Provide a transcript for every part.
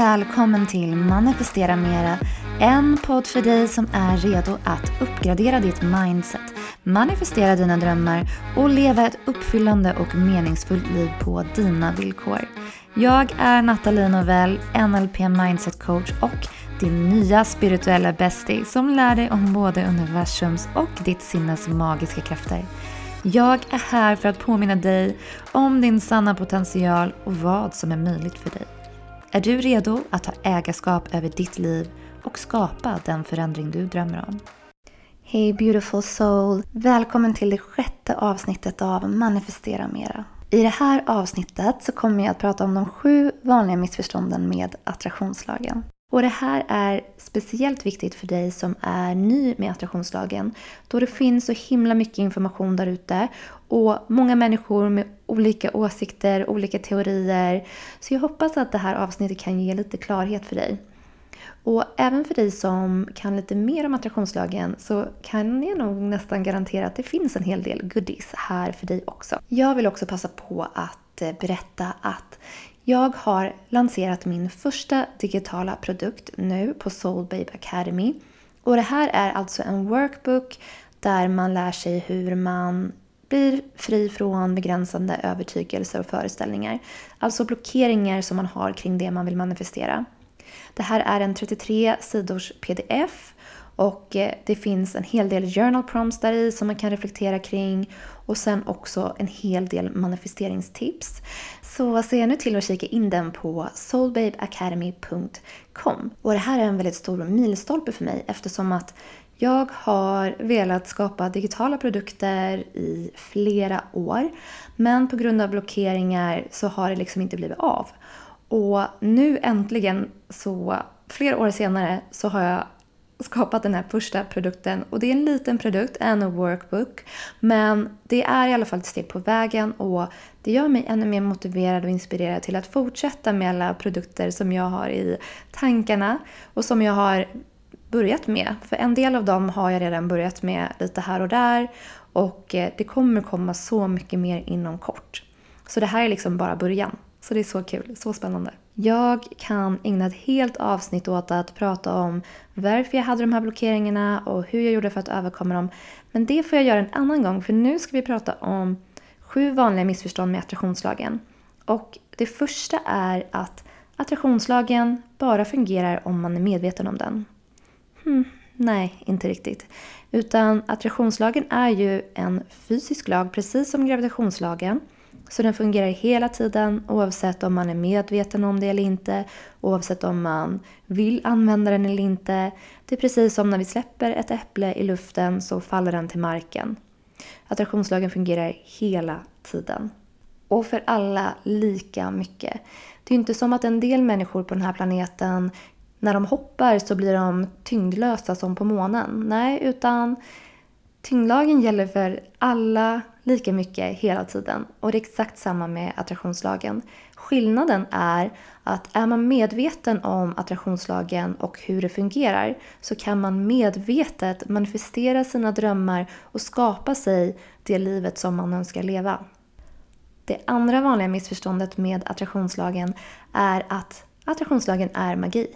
välkommen till Manifestera Mera. En podd för dig som är redo att uppgradera ditt mindset, manifestera dina drömmar och leva ett uppfyllande och meningsfullt liv på dina villkor. Jag är Nathalie Novell, NLP Mindset Coach och din nya spirituella bestie som lär dig om både universums och ditt sinnes magiska krafter. Jag är här för att påminna dig om din sanna potential och vad som är möjligt för dig. Är du redo att ta ägarskap över ditt liv och skapa den förändring du drömmer om? Hej beautiful soul! Välkommen till det sjätte avsnittet av Manifestera Mera. I det här avsnittet så kommer jag att prata om de sju vanliga missförstånden med attraktionslagen. Och det här är speciellt viktigt för dig som är ny med attraktionslagen då det finns så himla mycket information där ute och många människor med olika åsikter, olika teorier. Så jag hoppas att det här avsnittet kan ge lite klarhet för dig. Och även för dig som kan lite mer om attraktionslagen så kan jag nog nästan garantera att det finns en hel del goodies här för dig också. Jag vill också passa på att eh, berätta att jag har lanserat min första digitala produkt nu på Soul Babe Academy. Och det här är alltså en workbook där man lär sig hur man blir fri från begränsande övertygelser och föreställningar. Alltså blockeringar som man har kring det man vill manifestera. Det här är en 33 sidors pdf och eh, det finns en hel del journal prompts där i som man kan reflektera kring och sen också en hel del manifesteringstips. Så se nu till att kika in den på soulbabeacademy.com. Och det här är en väldigt stor milstolpe för mig eftersom att jag har velat skapa digitala produkter i flera år. Men på grund av blockeringar så har det liksom inte blivit av. Och nu äntligen, så flera år senare, så har jag skapat den här första produkten. Och det är en liten produkt, en workbook. Men det är i alla fall ett steg på vägen och det gör mig ännu mer motiverad och inspirerad till att fortsätta med alla produkter som jag har i tankarna och som jag har börjat med. För en del av dem har jag redan börjat med lite här och där och eh, det kommer komma så mycket mer inom kort. Så det här är liksom bara början. Så det är så kul, så spännande. Jag kan ägna ett helt avsnitt åt att prata om varför jag hade de här blockeringarna och hur jag gjorde för att överkomma dem. Men det får jag göra en annan gång för nu ska vi prata om sju vanliga missförstånd med attraktionslagen. Och det första är att attraktionslagen bara fungerar om man är medveten om den. Hmm, nej, inte riktigt. Utan attraktionslagen är ju en fysisk lag precis som gravitationslagen. Så den fungerar hela tiden oavsett om man är medveten om det eller inte. Oavsett om man vill använda den eller inte. Det är precis som när vi släpper ett äpple i luften så faller den till marken. Attraktionslagen fungerar hela tiden. Och för alla lika mycket. Det är inte som att en del människor på den här planeten när de hoppar så blir de tyngdlösa som på månen. Nej, utan tyngdlagen gäller för alla lika mycket hela tiden. Och det är exakt samma med attraktionslagen. Skillnaden är att är man medveten om attraktionslagen och hur det fungerar så kan man medvetet manifestera sina drömmar och skapa sig det livet som man önskar leva. Det andra vanliga missförståndet med attraktionslagen är att attraktionslagen är magi.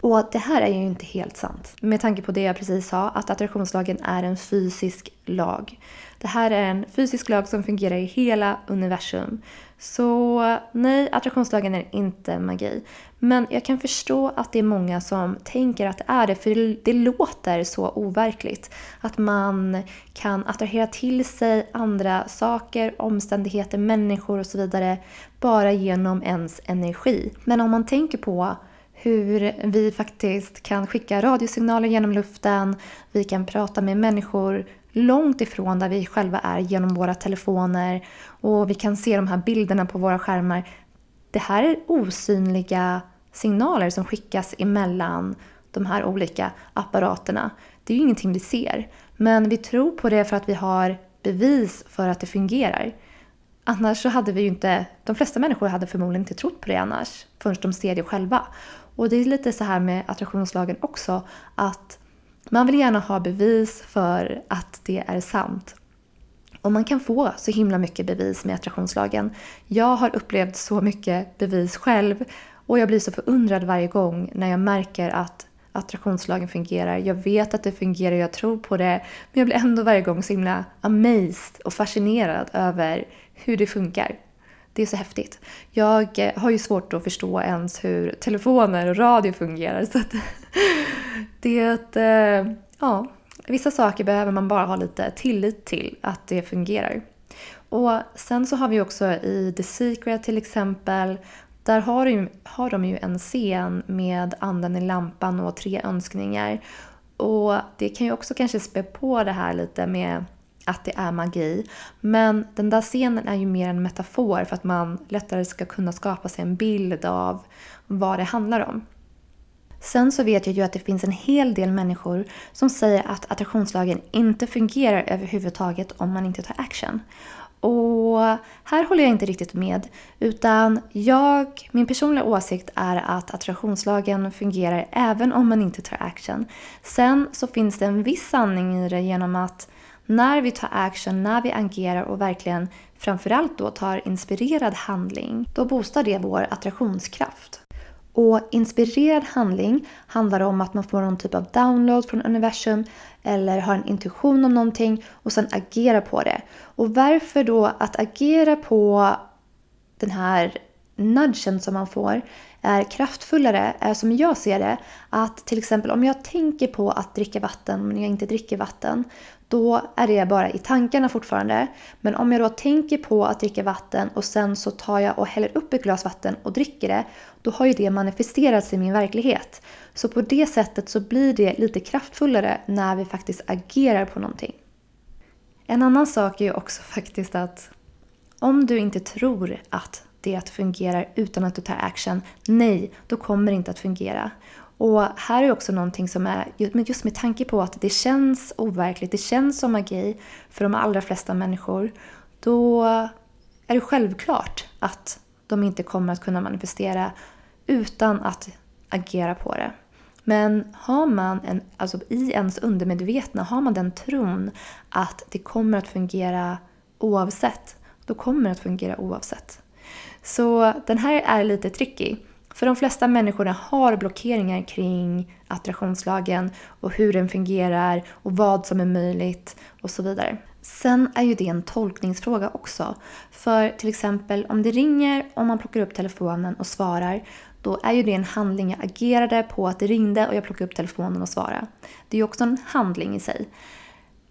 Och det här är ju inte helt sant. Med tanke på det jag precis sa, att attraktionslagen är en fysisk lag. Det här är en fysisk lag som fungerar i hela universum. Så nej, attraktionslagen är inte magi. Men jag kan förstå att det är många som tänker att det är det, för det låter så overkligt. Att man kan attrahera till sig andra saker, omständigheter, människor och så vidare bara genom ens energi. Men om man tänker på hur vi faktiskt kan skicka radiosignaler genom luften, vi kan prata med människor långt ifrån där vi själva är genom våra telefoner och vi kan se de här bilderna på våra skärmar. Det här är osynliga signaler som skickas emellan de här olika apparaterna. Det är ju ingenting vi ser, men vi tror på det för att vi har bevis för att det fungerar. Annars så hade vi ju inte, de flesta människor hade förmodligen inte trott på det annars förrän de ser det själva. Och det är lite så här med attraktionslagen också att man vill gärna ha bevis för att det är sant. Och man kan få så himla mycket bevis med attraktionslagen. Jag har upplevt så mycket bevis själv Och jag blir så förundrad varje gång när jag märker att attraktionslagen fungerar. Jag vet att det fungerar, jag tror på det. Men jag blir ändå varje gång så himla amazed och fascinerad över hur det funkar. Det är så häftigt. Jag eh, har ju svårt att förstå ens hur telefoner och radio fungerar. Så att, eh, ja, vissa saker behöver man bara ha lite tillit till att det fungerar. Och sen så har vi också i The Secret till exempel där har de, har de ju en scen med anden i lampan och tre önskningar. Och det kan ju också kanske spä på det här lite med att det är magi. Men den där scenen är ju mer en metafor för att man lättare ska kunna skapa sig en bild av vad det handlar om. Sen så vet jag ju att det finns en hel del människor som säger att attraktionslagen inte fungerar överhuvudtaget om man inte tar action. Och här håller jag inte riktigt med. Utan jag, min personliga åsikt är att attraktionslagen fungerar även om man inte tar action. Sen så finns det en viss sanning i det genom att när vi tar action, när vi agerar och verkligen framförallt då tar inspirerad handling, då boostar det vår attraktionskraft. Och inspirerad handling handlar om att man får någon typ av download från universum eller har en intuition om någonting och sen agerar på det. Och varför då att agera på den här nudgen som man får är kraftfullare är som jag ser det att till exempel om jag tänker på att dricka vatten men jag inte dricker vatten då är det bara i tankarna fortfarande. Men om jag då tänker på att dricka vatten och sen så tar jag och häller upp ett glas vatten och dricker det, då har ju det manifesterats i min verklighet. Så på det sättet så blir det lite kraftfullare när vi faktiskt agerar på någonting. En annan sak är ju också faktiskt att om du inte tror att det fungerar utan att du tar action, nej, då kommer det inte att fungera. Och här är också någonting som är, just med tanke på att det känns overkligt, det känns som magi för de allra flesta människor, då är det självklart att de inte kommer att kunna manifestera utan att agera på det. Men har man en, alltså i ens undermedvetna, har man den tron att det kommer att fungera oavsett, då kommer det att fungera oavsett. Så den här är lite tricky. För de flesta människorna har blockeringar kring attraktionslagen och hur den fungerar och vad som är möjligt och så vidare. Sen är ju det en tolkningsfråga också. För till exempel om det ringer och man plockar upp telefonen och svarar då är ju det en handling. Jag agerade på att det ringde och jag plockade upp telefonen och svarade. Det är ju också en handling i sig.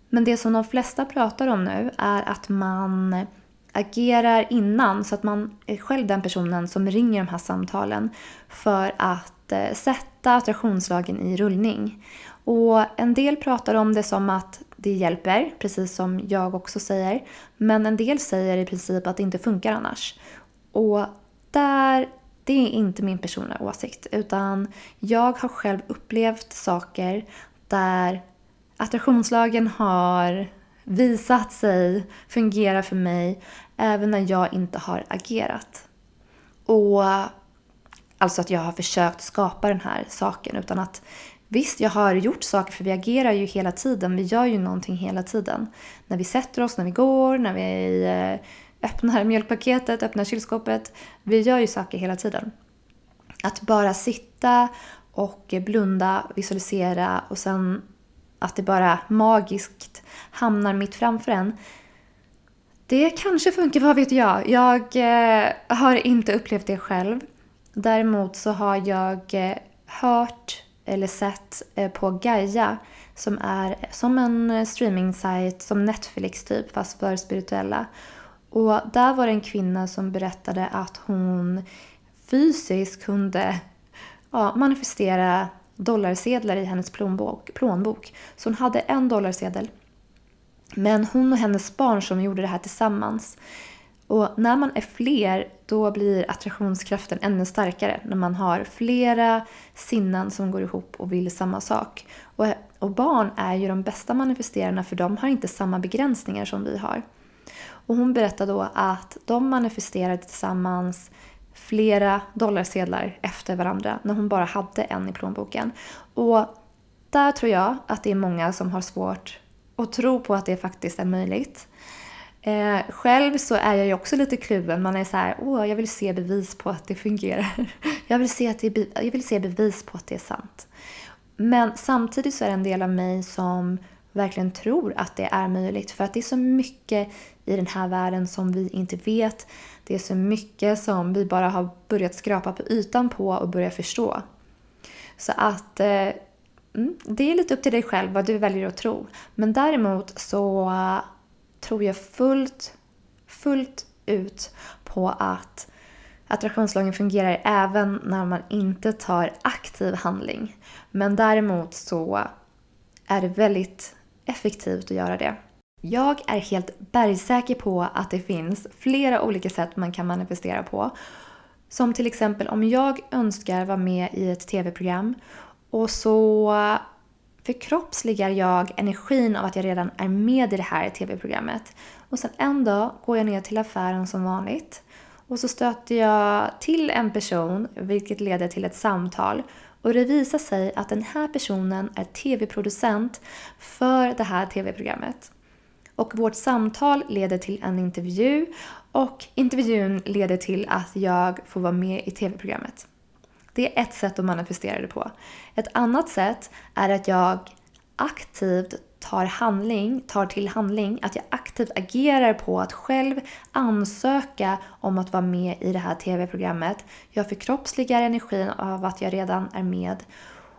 Men det som de flesta pratar om nu är att man agerar innan så att man är själv den personen som ringer de här samtalen för att eh, sätta attraktionslagen i rullning. Och en del pratar om det som att det hjälper, precis som jag också säger. Men en del säger i princip att det inte funkar annars. Och där, det är inte min personliga åsikt. Utan jag har själv upplevt saker där attraktionslagen har visat sig fungera för mig även när jag inte har agerat. Och Alltså att jag har försökt skapa den här saken utan att Visst, jag har gjort saker för vi agerar ju hela tiden. Vi gör ju någonting hela tiden. När vi sätter oss, när vi går, när vi eh, öppnar mjölkpaketet, öppnar kylskåpet. Vi gör ju saker hela tiden. Att bara sitta och blunda, visualisera och sen att det bara magiskt hamnar mitt framför en. Det kanske funkar, vad vet jag? Jag eh, har inte upplevt det själv. Däremot så har jag eh, hört eller sett eh, på Gaia som är som en streaming som Netflix typ fast för spirituella. Och där var det en kvinna som berättade att hon fysiskt kunde ja, manifestera dollarsedlar i hennes plånbok, plånbok. Så hon hade en dollarsedel. Men hon och hennes barn som gjorde det här tillsammans. Och när man är fler då blir attraktionskraften ännu starkare. När man har flera sinnen som går ihop och vill samma sak. Och, och barn är ju de bästa manifesterarna för de har inte samma begränsningar som vi har. Och hon berättade då att de manifesterade tillsammans flera dollarsedlar efter varandra när hon bara hade en i plånboken. Och där tror jag att det är många som har svårt att tro på att det faktiskt är möjligt. Eh, själv så är jag ju också lite kluven. Man är så här, åh, jag vill se bevis på att det fungerar. Jag vill, se att det, jag vill se bevis på att det är sant. Men samtidigt så är det en del av mig som verkligen tror att det är möjligt. För att det är så mycket i den här världen som vi inte vet. Det är så mycket som vi bara har börjat skrapa på ytan på och börja förstå. Så att eh, mm, det är lite upp till dig själv vad du väljer att tro. Men däremot så uh, tror jag fullt, fullt ut på att attraktionslagen fungerar även när man inte tar aktiv handling. Men däremot så är det väldigt effektivt att göra det. Jag är helt bergsäker på att det finns flera olika sätt man kan manifestera på. Som till exempel om jag önskar vara med i ett tv-program och så förkroppsligar jag energin av att jag redan är med i det här tv-programmet. Och sen en dag går jag ner till affären som vanligt och så stöter jag till en person vilket leder till ett samtal och det visar sig att den här personen är tv-producent för det här tv-programmet. Och vårt samtal leder till en intervju och intervjun leder till att jag får vara med i tv-programmet. Det är ett sätt att manifestera det på. Ett annat sätt är att jag aktivt tar handling, tar till handling, att jag aktivt agerar på att själv ansöka om att vara med i det här tv-programmet. Jag förkroppsligar energin av att jag redan är med.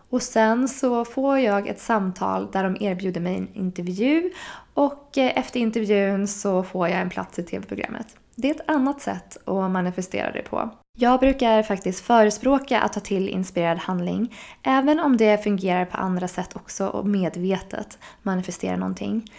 Och sen så får jag ett samtal där de erbjuder mig en intervju och eh, efter intervjun så får jag en plats i tv-programmet. Det är ett annat sätt att manifestera det på. Jag brukar faktiskt förespråka att ta till inspirerad handling, även om det fungerar på andra sätt också och medvetet manifestera någonting.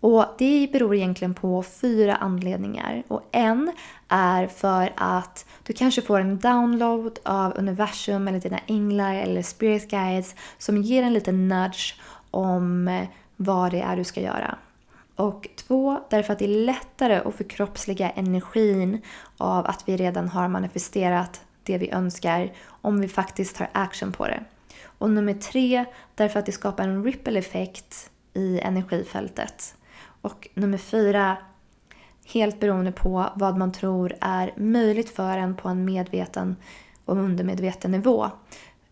Och det beror egentligen på fyra anledningar. Och en är för att du kanske får en download av universum eller dina änglar eller spirit guides som ger en liten nudge om eh, vad det är du ska göra. Och två, därför att det är lättare att förkroppsliga energin av att vi redan har manifesterat det vi önskar om vi faktiskt tar action på det. Och nummer tre, därför att det skapar en ripple effekt i energifältet. Och nummer fyra, helt beroende på vad man tror är möjligt för en på en medveten och undermedveten nivå.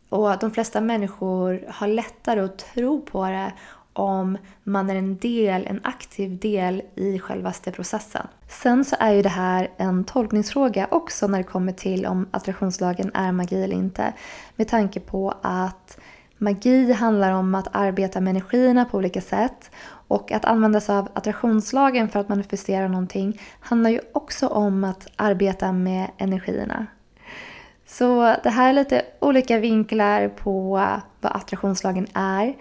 Och de flesta människor har lättare att tro på det om man är en del, en aktiv del i självaste processen. Sen så är ju det här en tolkningsfråga också när det kommer till om attraktionslagen är magi eller inte. Med tanke på att magi handlar om att arbeta med energierna på olika sätt och att använda sig av attraktionslagen för att manifestera någonting handlar ju också om att arbeta med energierna. Så det här är lite olika vinklar på vad attraktionslagen är.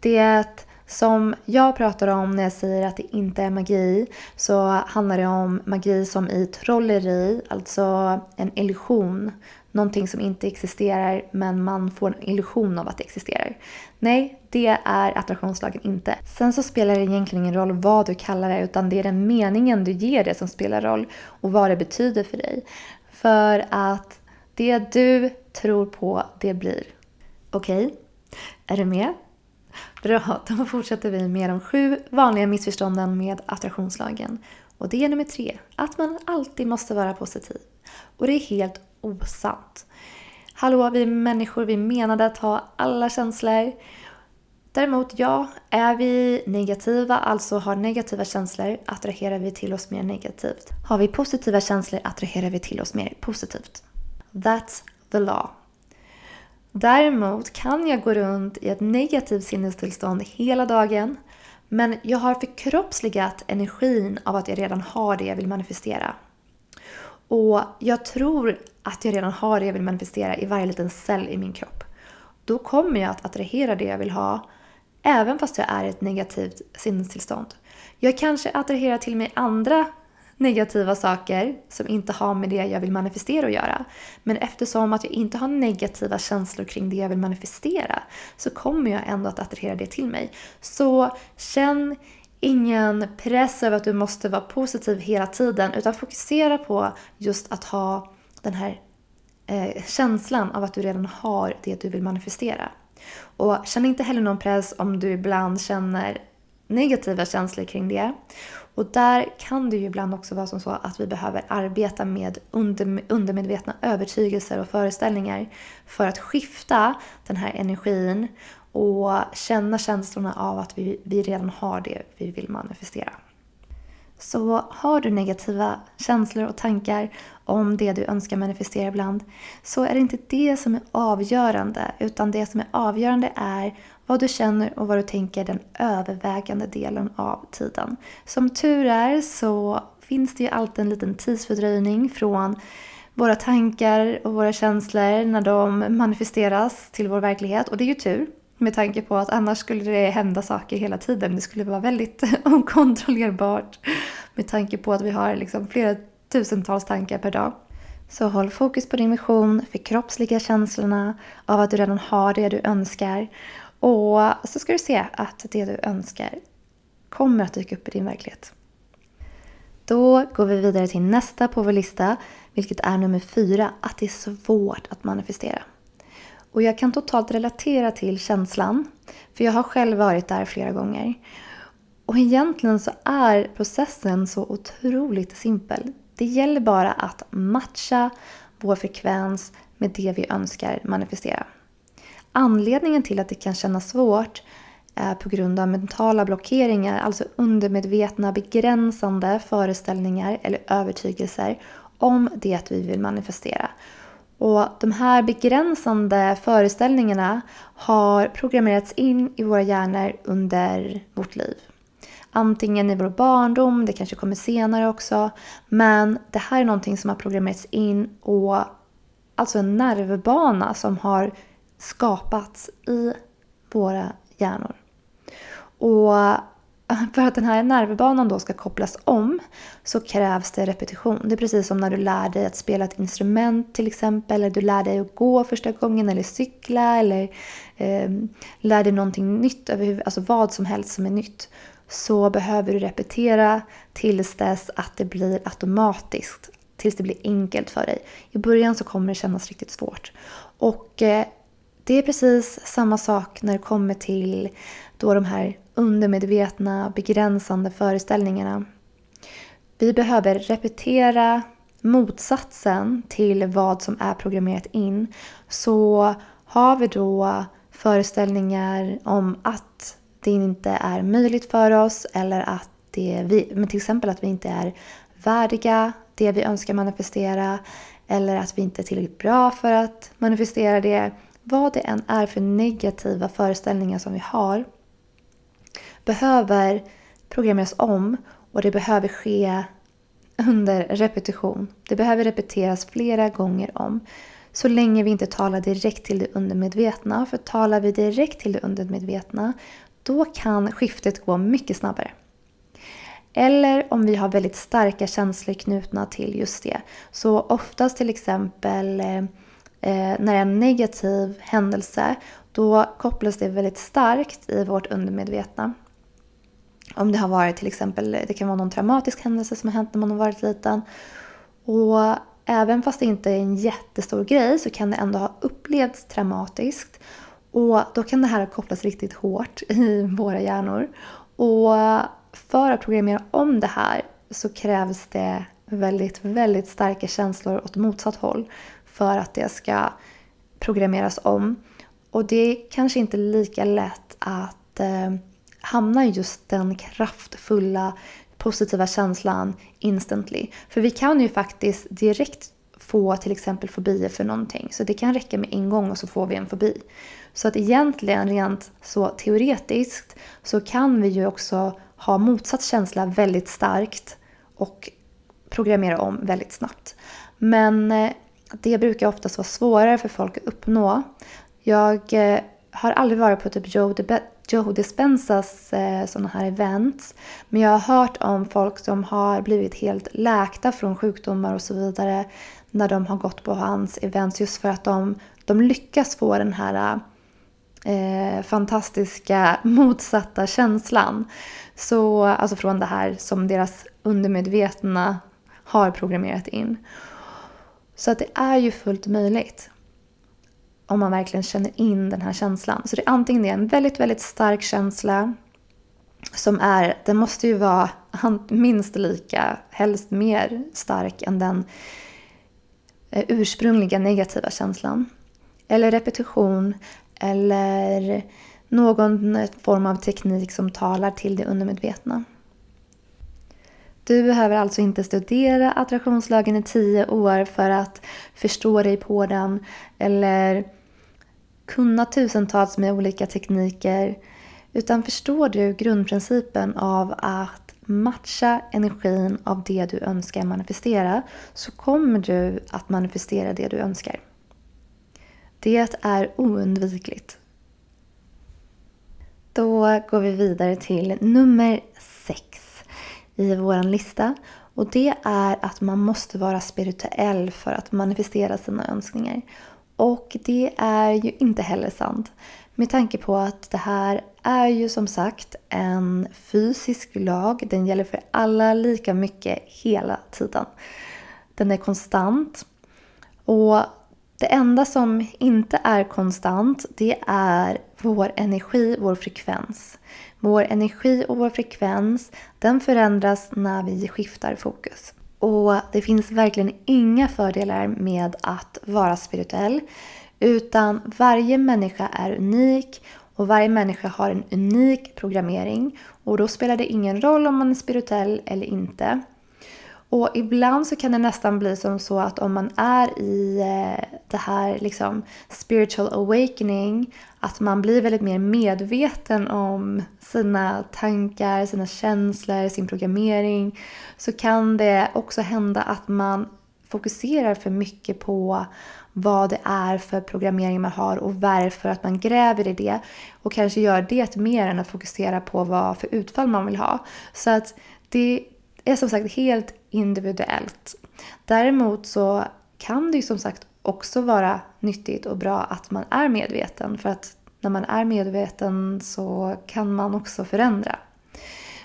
Det som jag pratar om när jag säger att det inte är magi så handlar det om magi som i trolleri, alltså en illusion. Någonting som inte existerar men man får en illusion av att det existerar. Nej, det är attraktionslagen inte. Sen så spelar det egentligen ingen roll vad du kallar det utan det är den meningen du ger det som spelar roll och vad det betyder för dig. För att det du tror på, det blir. Okej? Okay? Är du med? Bra, då fortsätter vi med de sju vanliga missförstånden med attraktionslagen. Och det är nummer tre, att man alltid måste vara positiv. Och det är helt osant. Hallå, vi människor, vi menade att ha alla känslor. Däremot, ja, är vi negativa, alltså har negativa känslor, attraherar vi till oss mer negativt. Har vi positiva känslor attraherar vi till oss mer positivt. That's the law. Däremot kan jag gå runt i ett negativt sinnestillstånd hela dagen men jag har förkroppsligat energin av att jag redan har det jag vill manifestera. Och jag tror att jag redan har det jag vill manifestera i varje liten cell i min kropp. Då kommer jag att attrahera det jag vill ha även fast jag är i ett negativt sinnestillstånd. Jag kanske attraherar till mig andra negativa saker som inte har med det jag vill manifestera att göra. Men eftersom att jag inte har negativa känslor kring det jag vill manifestera så kommer jag ändå att attrahera det till mig. Så känn ingen press över att du måste vara positiv hela tiden utan fokusera på just att ha den här eh, känslan av att du redan har det du vill manifestera. Och känn inte heller någon press om du ibland känner negativa känslor kring det. Och där kan det ju ibland också vara som så att vi behöver arbeta med under, undermedvetna övertygelser och föreställningar för att skifta den här energin och känna känslorna av att vi, vi redan har det vi vill manifestera. Så har du negativa känslor och tankar om det du önskar manifestera ibland så är det inte det som är avgörande utan det som är avgörande är vad du känner och vad du tänker den övervägande delen av tiden. Som tur är så finns det ju alltid en liten tidsfördröjning från våra tankar och våra känslor när de manifesteras till vår verklighet och det är ju tur. Med tanke på att annars skulle det hända saker hela tiden. Det skulle vara väldigt okontrollerbart. Med tanke på att vi har liksom flera tusentals tankar per dag. Så håll fokus på din vision, förkroppsliga känslorna av att du redan har det du önskar. Och så ska du se att det du önskar kommer att dyka upp i din verklighet. Då går vi vidare till nästa på vår lista, vilket är nummer fyra, att det är svårt att manifestera. Och jag kan totalt relatera till känslan, för jag har själv varit där flera gånger. Och egentligen så är processen så otroligt simpel. Det gäller bara att matcha vår frekvens med det vi önskar manifestera. Anledningen till att det kan kännas svårt är på grund av mentala blockeringar, alltså undermedvetna begränsande föreställningar eller övertygelser om det vi vill manifestera. Och de här begränsande föreställningarna har programmerats in i våra hjärnor under vårt liv. Antingen i vår barndom, det kanske kommer senare också. Men det här är någonting som har programmerats in och alltså en nervbana som har skapats i våra hjärnor. Och för att den här nervbanan då ska kopplas om så krävs det repetition. Det är precis som när du lär dig att spela ett instrument till exempel, eller du lär dig att gå första gången, eller cykla, eller eh, lär dig någonting nytt, alltså vad som helst som är nytt. Så behöver du repetera tills dess att det blir automatiskt, tills det blir enkelt för dig. I början så kommer det kännas riktigt svårt. Och eh, det är precis samma sak när det kommer till då de här undermedvetna begränsande föreställningarna. Vi behöver repetera motsatsen till vad som är programmerat in. Så har vi då föreställningar om att det inte är möjligt för oss eller att det vi, men till exempel att vi inte är värdiga det vi önskar manifestera eller att vi inte är tillräckligt bra för att manifestera det. Vad det än är för negativa föreställningar som vi har behöver programmeras om och det behöver ske under repetition. Det behöver repeteras flera gånger om. Så länge vi inte talar direkt till det undermedvetna. För talar vi direkt till det undermedvetna då kan skiftet gå mycket snabbare. Eller om vi har väldigt starka känslor knutna till just det. Så oftast till exempel eh, eh, det är en negativ händelse, då kopplas det väldigt starkt i vårt undermedvetna. Om det har varit till exempel, det kan vara någon traumatisk händelse som har hänt när man har varit liten. Och även fast det inte är en jättestor grej så kan det ändå ha upplevts traumatiskt. Och då kan det här kopplas riktigt hårt i våra hjärnor. Och för att programmera om det här så krävs det väldigt, väldigt starka känslor åt motsatt håll för att det ska programmeras om. Och det är kanske inte lika lätt att eh, hamna i just den kraftfulla positiva känslan instantly. För vi kan ju faktiskt direkt få till exempel fobier för någonting. Så det kan räcka med en gång och så får vi en fobi. Så att egentligen rent så teoretiskt så kan vi ju också ha motsatt känsla väldigt starkt och programmera om väldigt snabbt. Men eh, det brukar oftast vara svårare för folk att uppnå. Jag eh, har aldrig varit på typ Joe, Joe Dispensas eh, sådana här events. Men jag har hört om folk som har blivit helt läkta från sjukdomar och så vidare när de har gått på hans events just för att de, de lyckas få den här eh, fantastiska motsatta känslan. Så, alltså från det här som deras undermedvetna har programmerat in. Så att det är ju fullt möjligt. Om man verkligen känner in den här känslan. Så det är antingen det är en väldigt, väldigt stark känsla som är, den måste ju vara minst lika, helst mer stark än den eh, ursprungliga negativa känslan. Eller repetition eller någon eh, form av teknik som talar till det undermedvetna. Du behöver alltså inte studera attraktionslagen i tio år för att förstå dig på den eller kunna tusentals med olika tekniker. Utan förstår du grundprincipen av att matcha energin av det du önskar manifestera så kommer du att manifestera det du önskar. Det är oundvikligt. Då går vi vidare till nummer sex i vår lista. Och det är att man måste vara spirituell för att manifestera sina önskningar. Och det är ju inte heller sant. Med tanke på att det här är ju som sagt en fysisk lag. Den gäller för alla lika mycket hela tiden. Den är konstant. Och det enda som inte är konstant det är vår energi, vår frekvens. Vår energi och vår frekvens den förändras när vi skiftar fokus. Och det finns verkligen inga fördelar med att vara spirituell. Utan varje människa är unik och varje människa har en unik programmering. Och då spelar det ingen roll om man är spirituell eller inte. Och ibland så kan det nästan bli som så att om man är i eh, det här liksom spiritual awakening att man blir väldigt mer medveten om sina tankar, sina känslor, sin programmering så kan det också hända att man fokuserar för mycket på vad det är för programmering man har och varför att man gräver i det och kanske gör det mer än att fokusera på vad för utfall man vill ha. Så att det är som sagt helt individuellt. Däremot så kan det ju som sagt också vara nyttigt och bra att man är medveten för att när man är medveten så kan man också förändra.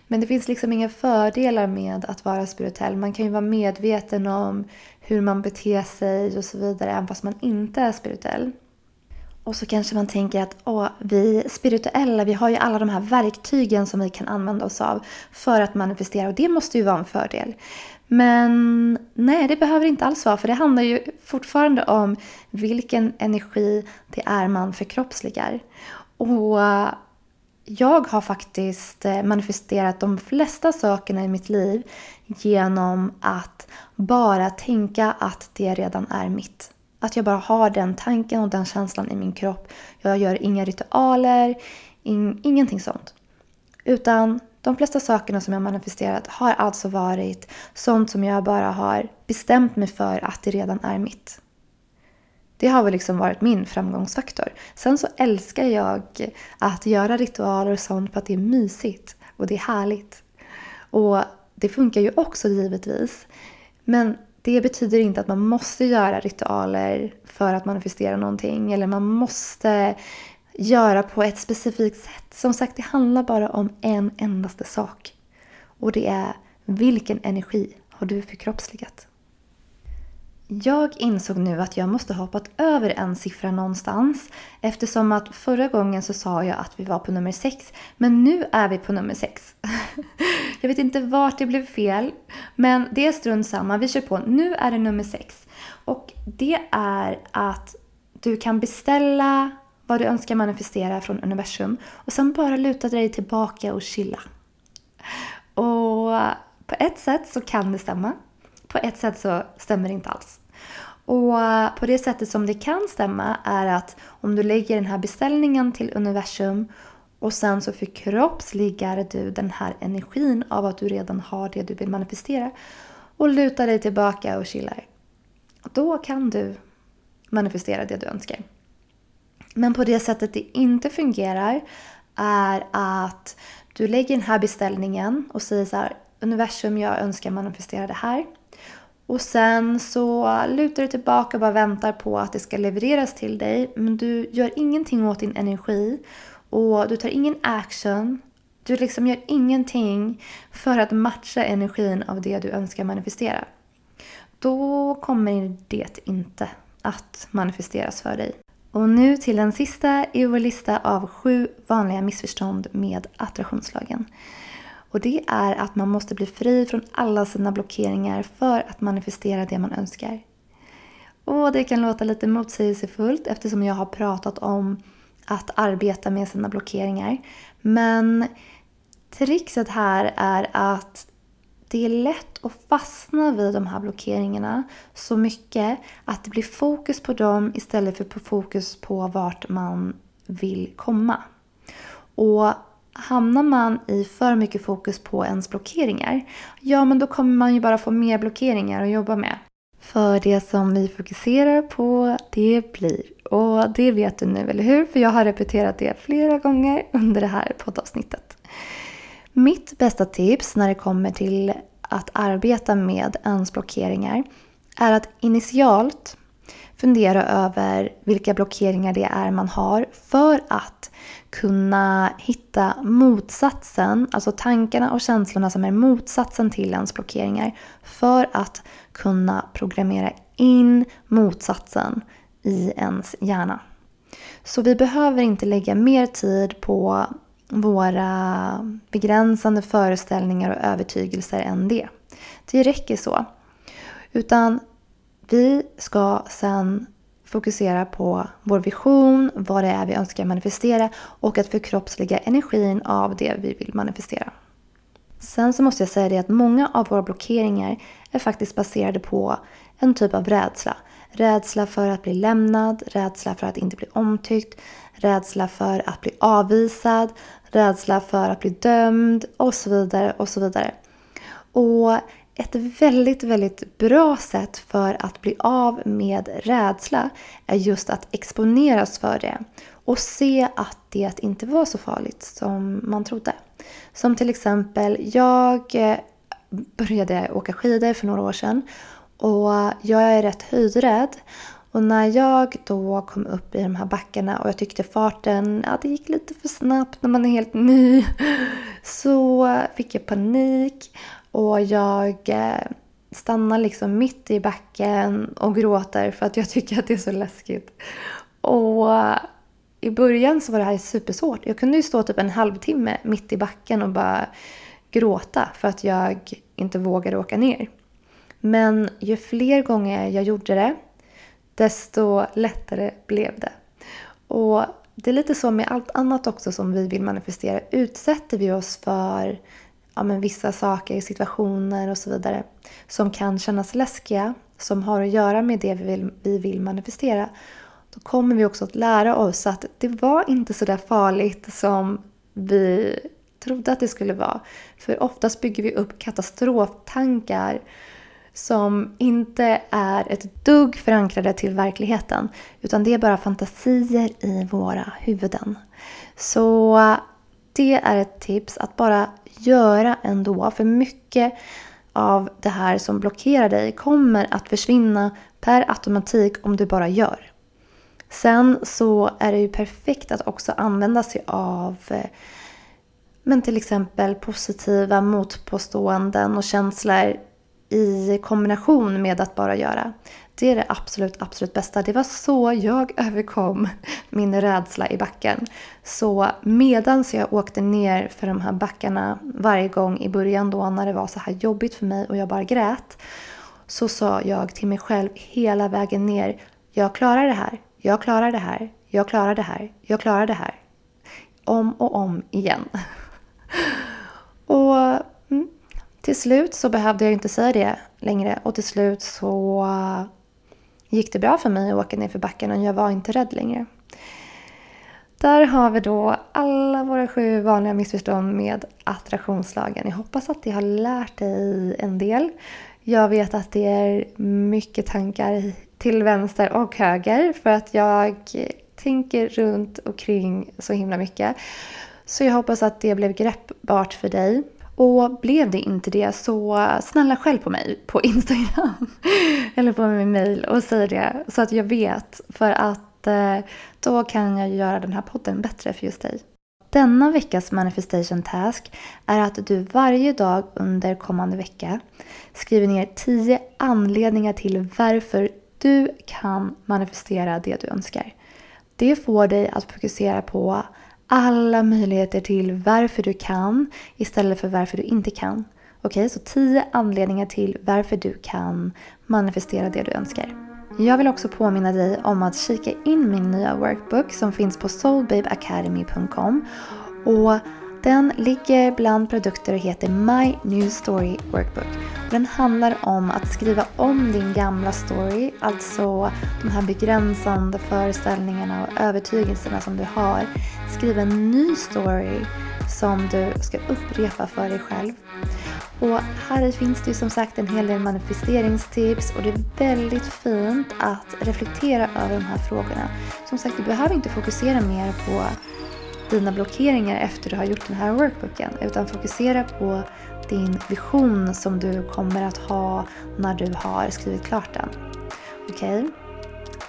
Men det finns liksom inga fördelar med att vara spirituell. Man kan ju vara medveten om hur man beter sig och så vidare även fast man inte är spirituell. Och så kanske man tänker att Åh, vi spirituella, vi har ju alla de här verktygen som vi kan använda oss av för att manifestera och det måste ju vara en fördel. Men nej, det behöver inte alls vara för det handlar ju fortfarande om vilken energi det är man förkroppsligar. Och jag har faktiskt eh, manifesterat de flesta sakerna i mitt liv genom att bara tänka att det redan är mitt. Att jag bara har den tanken och den känslan i min kropp. Jag gör inga ritualer, in, ingenting sånt. Utan de flesta sakerna som jag manifesterat har alltså varit sånt som jag bara har bestämt mig för att det redan är mitt. Det har väl liksom varit min framgångsfaktor. Sen så älskar jag att göra ritualer och sånt för att det är mysigt och det är härligt. Och det funkar ju också givetvis. Men det betyder inte att man måste göra ritualer för att manifestera någonting eller man måste göra på ett specifikt sätt. Som sagt, det handlar bara om en endaste sak. Och det är vilken energi har du förkroppsligat? Jag insåg nu att jag måste ha hoppat över en siffra någonstans eftersom att förra gången så sa jag att vi var på nummer 6 men nu är vi på nummer 6. jag vet inte vart det blev fel men det är strunt samma, vi kör på. Nu är det nummer 6 och det är att du kan beställa vad du önskar manifestera från universum och sen bara luta dig tillbaka och chilla. Och på ett sätt så kan det stämma. På ett sätt så stämmer det inte alls. Och på det sättet som det kan stämma är att om du lägger den här beställningen till universum och sen så förkroppsligar du den här energin av att du redan har det du vill manifestera och lutar dig tillbaka och chillar. Då kan du manifestera det du önskar. Men på det sättet det inte fungerar är att du lägger den här beställningen och säger så här, universum jag önskar manifestera det här. Och sen så lutar du tillbaka och bara väntar på att det ska levereras till dig. Men du gör ingenting åt din energi och du tar ingen action. Du liksom gör ingenting för att matcha energin av det du önskar manifestera. Då kommer det inte att manifesteras för dig. Och nu till den sista i vår lista av sju vanliga missförstånd med attraktionslagen. Och det är att man måste bli fri från alla sina blockeringar för att manifestera det man önskar. Och det kan låta lite motsägelsefullt eftersom jag har pratat om att arbeta med sina blockeringar. Men trixet här är att det är lätt att fastna vid de här blockeringarna så mycket att det blir fokus på dem istället för fokus på vart man vill komma. Och hamnar man i för mycket fokus på ens blockeringar, ja men då kommer man ju bara få mer blockeringar att jobba med. För det som vi fokuserar på, det blir. Och det vet du nu, eller hur? För jag har repeterat det flera gånger under det här poddavsnittet. Mitt bästa tips när det kommer till att arbeta med ens blockeringar är att initialt fundera över vilka blockeringar det är man har för att kunna hitta motsatsen, alltså tankarna och känslorna som är motsatsen till ens blockeringar för att kunna programmera in motsatsen i ens hjärna. Så vi behöver inte lägga mer tid på våra begränsande föreställningar och övertygelser än det. Det räcker så. Utan vi ska sen fokusera på vår vision, vad det är vi önskar manifestera och att förkroppsliga energin av det vi vill manifestera. Sen så måste jag säga det att många av våra blockeringar är faktiskt baserade på en typ av rädsla. Rädsla för att bli lämnad, rädsla för att inte bli omtyckt, rädsla för att bli avvisad, rädsla för att bli dömd och så vidare och så vidare. Och ett väldigt, väldigt bra sätt för att bli av med rädsla är just att exponeras för det och se att det inte var så farligt som man trodde. Som till exempel, jag eh, började åka skidor för några år sedan och jag är rätt höjdrädd. Och när jag då kom upp i de här backarna och jag tyckte farten, ja det gick lite för snabbt när man är helt ny. Så fick jag panik och jag eh, stannar liksom mitt i backen och gråter för att jag tycker att det är så läskigt. Och i början så var det här supersvårt. Jag kunde ju stå typ en halvtimme mitt i backen och bara gråta för att jag inte vågade åka ner. Men ju fler gånger jag gjorde det, desto lättare blev det. Och det är lite så med allt annat också som vi vill manifestera. Utsätter vi oss för ja, men vissa saker, situationer och så vidare som kan kännas läskiga, som har att göra med det vi vill, vi vill manifestera, då kommer vi också att lära oss att det var inte så där farligt som vi trodde att det skulle vara. För oftast bygger vi upp katastroftankar som inte är ett dugg förankrade till verkligheten. Utan det är bara fantasier i våra huvuden. Så det är ett tips att bara göra ändå. För mycket av det här som blockerar dig kommer att försvinna per automatik om du bara gör. Sen så är det ju perfekt att också använda sig av eh, men till exempel positiva motpåståenden och känslor i kombination med att bara göra. Det är det absolut, absolut bästa. Det var så jag överkom min rädsla i backen. Så medan jag åkte ner för de här backarna varje gång i början då när det var så här jobbigt för mig och jag bara grät. Så sa jag till mig själv hela vägen ner. Jag klarar det här. Jag klarar det här. Jag klarar det här. Jag klarar det här. Om och om igen. och till slut så behövde jag inte säga det längre och till slut så eh, gick det bra för mig att åka ner för backen och jag var inte rädd längre. Där har vi då alla våra sju vanliga missförstånd med attraktionslagen. Jag hoppas att det har lärt dig en del. Jag vet att det är mycket tankar till vänster och höger för att jag tänker runt och kring så himla mycket. Så jag hoppas att det blev greppbart för dig. Och blev det inte det så snälla skäll på mig på Instagram eller på min mail och säg det så att jag vet. För att eh, då kan jag göra den här podden bättre för just dig. Denna veckas manifestation task är att du varje dag under kommande vecka skriver ner 10 anledningar till varför du kan manifestera det du önskar. Det får dig att fokusera på alla möjligheter till varför du kan istället för varför du inte kan. Okej, okay, så 10 anledningar till varför du kan manifestera det du önskar. Jag vill också påminna dig om att kika in min nya workbook som finns på soulbabeacademy.com och den ligger bland produkter och heter My New Story Workbook. Den handlar om att skriva om din gamla story, alltså de här begränsande föreställningarna och övertygelserna som du har. Skriva en ny story som du ska upprepa för dig själv. Och här finns det ju som sagt en hel del manifesteringstips och det är väldigt fint att reflektera över de här frågorna. Som sagt, du behöver inte fokusera mer på dina blockeringar efter du har gjort den här workbooken utan fokusera på din vision som du kommer att ha när du har skrivit klart den. Okej? Okay?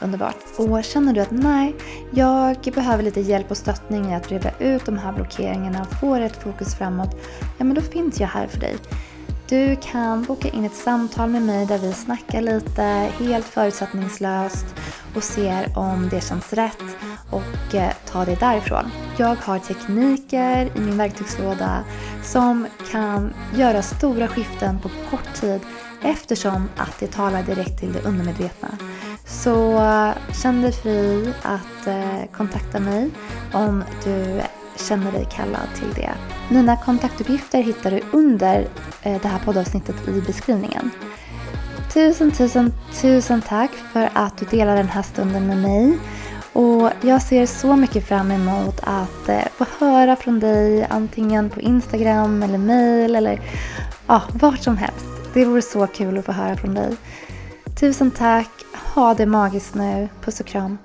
Underbart. Och känner du att nej, jag behöver lite hjälp och stöttning i att reda ut de här blockeringarna och få rätt fokus framåt, ja men då finns jag här för dig. Du kan boka in ett samtal med mig där vi snackar lite helt förutsättningslöst och ser om det känns rätt och eh, ta det därifrån. Jag har tekniker i min verktygslåda som kan göra stora skiften på kort tid eftersom att det talar direkt till det undermedvetna. Så eh, känn dig fri att eh, kontakta mig om du känner dig kallad till det. Mina kontaktuppgifter hittar du under eh, det här poddavsnittet i beskrivningen. Tusen, tusen, tusen tack för att du delar den här stunden med mig. Och jag ser så mycket fram emot att eh, få höra från dig antingen på Instagram eller mail eller ja, vart som helst. Det vore så kul att få höra från dig. Tusen tack. Ha det magiskt nu. Puss och kram.